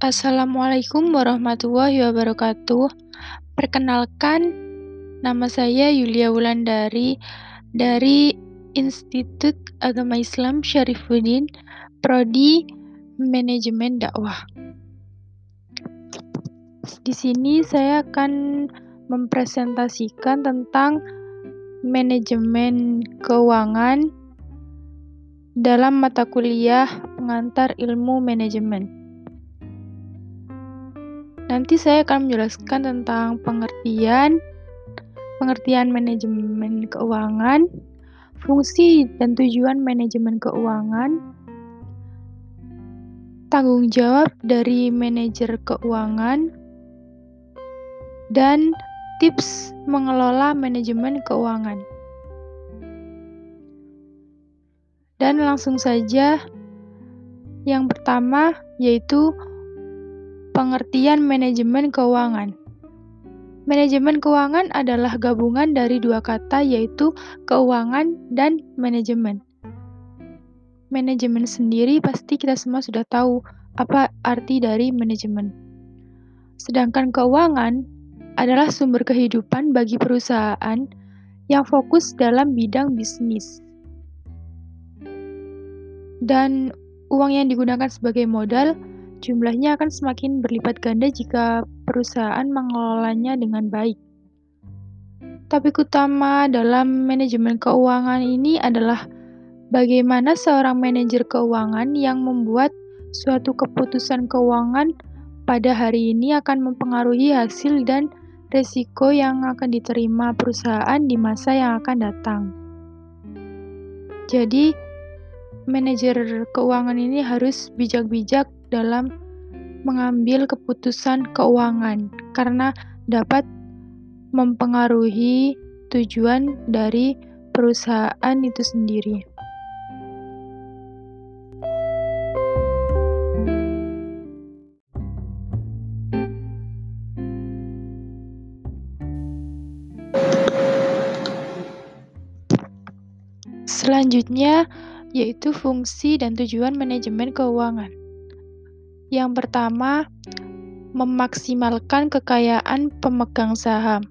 Assalamualaikum warahmatullahi wabarakatuh. Perkenalkan, nama saya Yulia Wulandari dari Institut Agama Islam Syarifuddin, Prodi Manajemen Dakwah. Di sini saya akan mempresentasikan tentang manajemen keuangan dalam mata kuliah pengantar ilmu manajemen. Nanti saya akan menjelaskan tentang pengertian, pengertian manajemen keuangan, fungsi dan tujuan manajemen keuangan, tanggung jawab dari manajer keuangan, dan tips mengelola manajemen keuangan. Dan langsung saja, yang pertama yaitu Pengertian manajemen keuangan. Manajemen keuangan adalah gabungan dari dua kata yaitu keuangan dan manajemen. Manajemen sendiri pasti kita semua sudah tahu apa arti dari manajemen. Sedangkan keuangan adalah sumber kehidupan bagi perusahaan yang fokus dalam bidang bisnis. Dan uang yang digunakan sebagai modal Jumlahnya akan semakin berlipat ganda jika perusahaan mengelolanya dengan baik. Topik utama dalam manajemen keuangan ini adalah bagaimana seorang manajer keuangan yang membuat suatu keputusan keuangan pada hari ini akan mempengaruhi hasil dan resiko yang akan diterima perusahaan di masa yang akan datang. Jadi, manajer keuangan ini harus bijak-bijak dalam mengambil keputusan keuangan karena dapat mempengaruhi tujuan dari perusahaan itu sendiri. Selanjutnya, yaitu fungsi dan tujuan manajemen keuangan. Yang pertama, memaksimalkan kekayaan pemegang saham.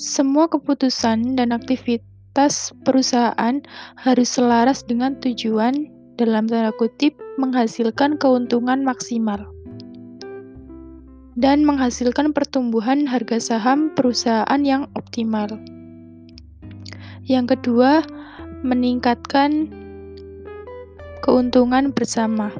Semua keputusan dan aktivitas perusahaan harus selaras dengan tujuan dalam tanda kutip menghasilkan keuntungan maksimal dan menghasilkan pertumbuhan harga saham perusahaan yang optimal. Yang kedua, meningkatkan keuntungan bersama.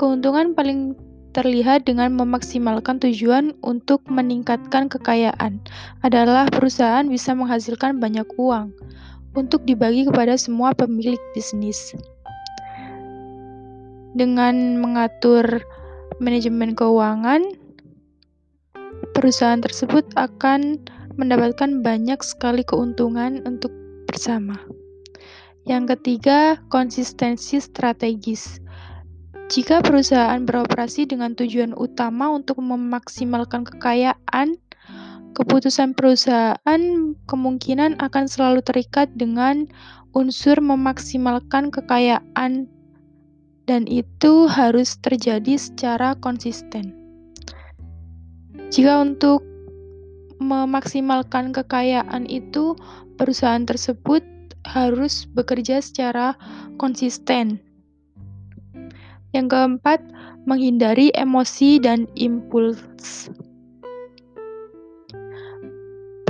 Keuntungan paling terlihat dengan memaksimalkan tujuan untuk meningkatkan kekayaan adalah perusahaan bisa menghasilkan banyak uang untuk dibagi kepada semua pemilik bisnis. Dengan mengatur manajemen keuangan, perusahaan tersebut akan mendapatkan banyak sekali keuntungan untuk bersama. Yang ketiga, konsistensi strategis. Jika perusahaan beroperasi dengan tujuan utama untuk memaksimalkan kekayaan, keputusan perusahaan kemungkinan akan selalu terikat dengan unsur memaksimalkan kekayaan, dan itu harus terjadi secara konsisten. Jika untuk memaksimalkan kekayaan itu, perusahaan tersebut harus bekerja secara konsisten yang keempat, menghindari emosi dan impuls.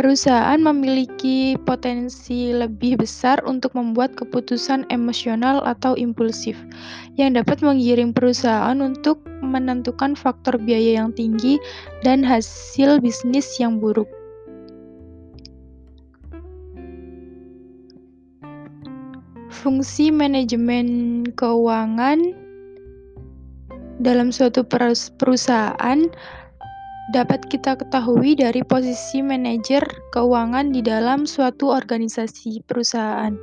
Perusahaan memiliki potensi lebih besar untuk membuat keputusan emosional atau impulsif, yang dapat menggiring perusahaan untuk menentukan faktor biaya yang tinggi dan hasil bisnis yang buruk. Fungsi manajemen keuangan dalam suatu perusahaan dapat kita ketahui dari posisi manajer keuangan di dalam suatu organisasi perusahaan.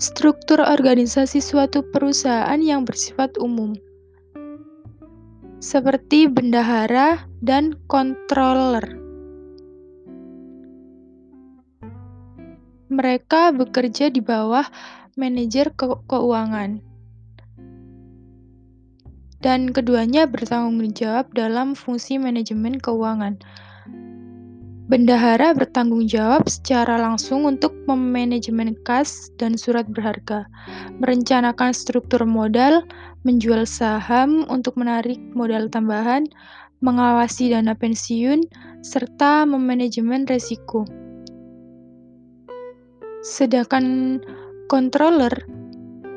Struktur organisasi suatu perusahaan yang bersifat umum, seperti bendahara dan controller. Mereka bekerja di bawah manajer ke keuangan dan keduanya bertanggung jawab dalam fungsi manajemen keuangan. Bendahara bertanggung jawab secara langsung untuk memanajemen kas dan surat berharga, merencanakan struktur modal, menjual saham untuk menarik modal tambahan, mengawasi dana pensiun, serta memanajemen resiko. Sedangkan controller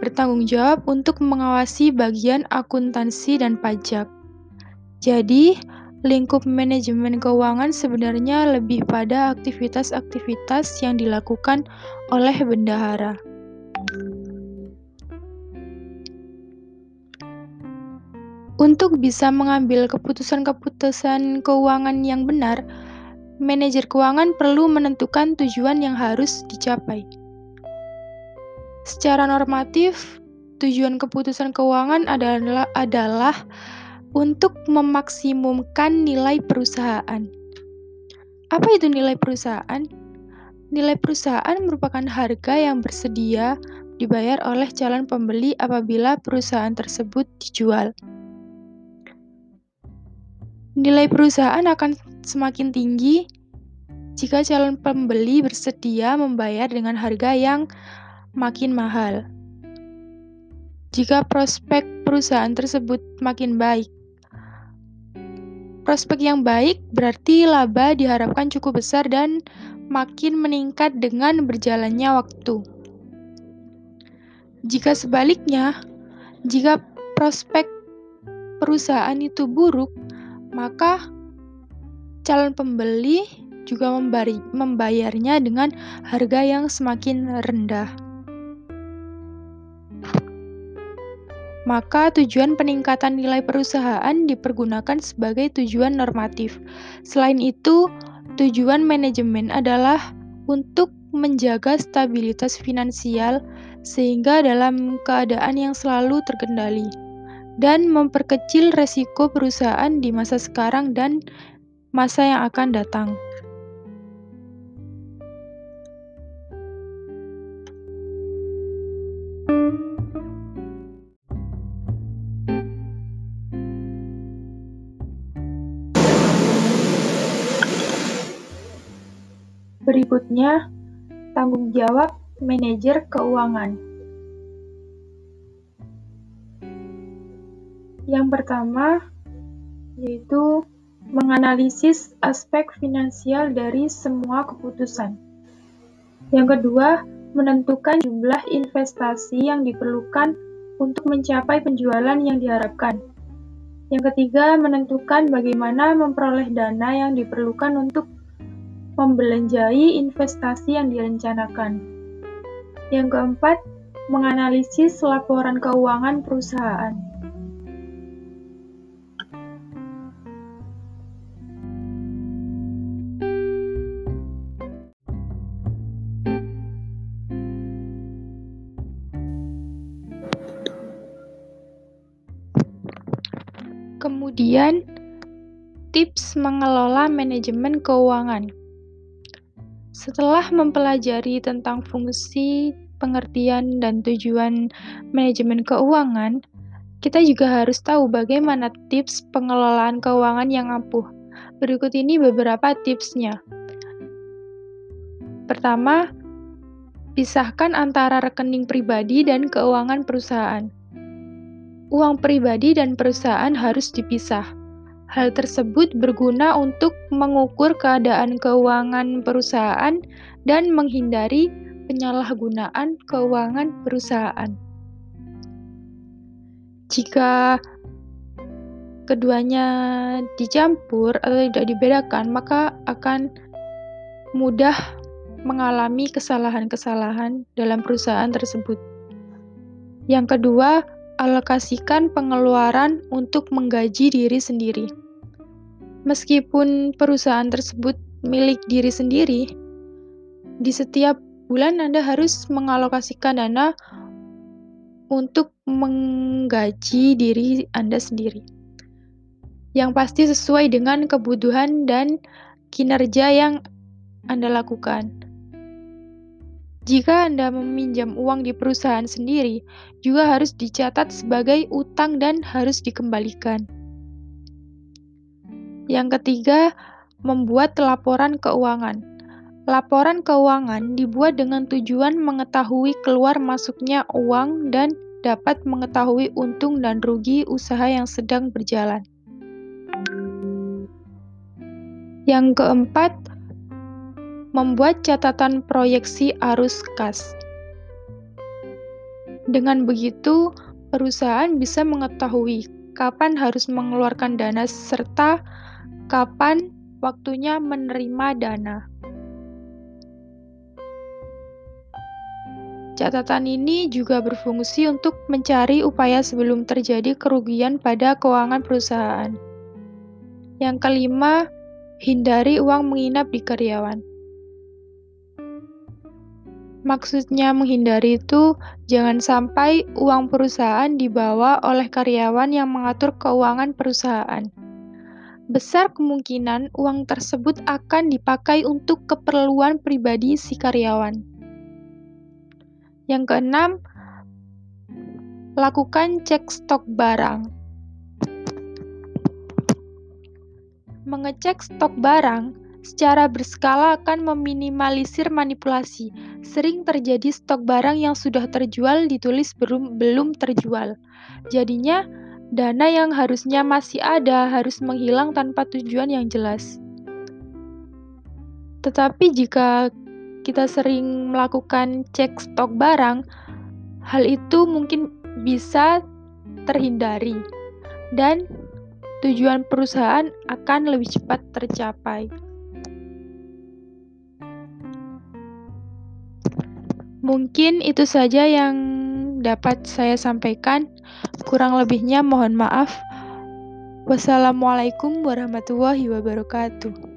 bertanggung jawab untuk mengawasi bagian akuntansi dan pajak. Jadi, lingkup manajemen keuangan sebenarnya lebih pada aktivitas-aktivitas yang dilakukan oleh bendahara. Untuk bisa mengambil keputusan-keputusan keuangan yang benar, manajer keuangan perlu menentukan tujuan yang harus dicapai. Secara normatif, tujuan keputusan keuangan adalah adalah untuk memaksimumkan nilai perusahaan. Apa itu nilai perusahaan? Nilai perusahaan merupakan harga yang bersedia dibayar oleh calon pembeli apabila perusahaan tersebut dijual. Nilai perusahaan akan semakin tinggi jika calon pembeli bersedia membayar dengan harga yang makin mahal. Jika prospek perusahaan tersebut makin baik, Prospek yang baik berarti laba diharapkan cukup besar dan makin meningkat dengan berjalannya waktu. Jika sebaliknya, jika prospek perusahaan itu buruk, maka calon pembeli juga membayarnya dengan harga yang semakin rendah. Maka tujuan peningkatan nilai perusahaan dipergunakan sebagai tujuan normatif. Selain itu, tujuan manajemen adalah untuk menjaga stabilitas finansial sehingga dalam keadaan yang selalu terkendali dan memperkecil resiko perusahaan di masa sekarang dan masa yang akan datang. Berikutnya, tanggung jawab manajer keuangan. Yang pertama yaitu menganalisis aspek finansial dari semua keputusan. Yang kedua, menentukan jumlah investasi yang diperlukan untuk mencapai penjualan yang diharapkan. Yang ketiga, menentukan bagaimana memperoleh dana yang diperlukan untuk membelanjai investasi yang direncanakan. Yang keempat, menganalisis laporan keuangan perusahaan. Kemudian, tips mengelola manajemen keuangan. Setelah mempelajari tentang fungsi, pengertian, dan tujuan manajemen keuangan, kita juga harus tahu bagaimana tips pengelolaan keuangan yang ampuh. Berikut ini beberapa tipsnya. Pertama, pisahkan antara rekening pribadi dan keuangan perusahaan. Uang pribadi dan perusahaan harus dipisah Hal tersebut berguna untuk mengukur keadaan keuangan perusahaan dan menghindari penyalahgunaan keuangan perusahaan. Jika keduanya dicampur atau tidak dibedakan, maka akan mudah mengalami kesalahan-kesalahan dalam perusahaan tersebut. Yang kedua, alokasikan pengeluaran untuk menggaji diri sendiri. Meskipun perusahaan tersebut milik diri sendiri, di setiap bulan Anda harus mengalokasikan dana untuk menggaji diri Anda sendiri. Yang pasti sesuai dengan kebutuhan dan kinerja yang Anda lakukan. Jika Anda meminjam uang di perusahaan sendiri, juga harus dicatat sebagai utang dan harus dikembalikan. Yang ketiga, membuat laporan keuangan. Laporan keuangan dibuat dengan tujuan mengetahui keluar masuknya uang dan dapat mengetahui untung dan rugi usaha yang sedang berjalan. Yang keempat, membuat catatan proyeksi arus kas. Dengan begitu, perusahaan bisa mengetahui kapan harus mengeluarkan dana serta kapan waktunya menerima dana. Catatan ini juga berfungsi untuk mencari upaya sebelum terjadi kerugian pada keuangan perusahaan. Yang kelima, hindari uang menginap di karyawan. Maksudnya menghindari itu, jangan sampai uang perusahaan dibawa oleh karyawan yang mengatur keuangan perusahaan besar kemungkinan uang tersebut akan dipakai untuk keperluan pribadi si karyawan. Yang keenam, lakukan cek stok barang. Mengecek stok barang secara berskala akan meminimalisir manipulasi. Sering terjadi stok barang yang sudah terjual ditulis belum belum terjual. Jadinya Dana yang harusnya masih ada harus menghilang tanpa tujuan yang jelas. Tetapi jika kita sering melakukan cek stok barang, hal itu mungkin bisa terhindari dan tujuan perusahaan akan lebih cepat tercapai. Mungkin itu saja yang dapat saya sampaikan. Kurang lebihnya mohon maaf. Wassalamualaikum warahmatullahi wabarakatuh.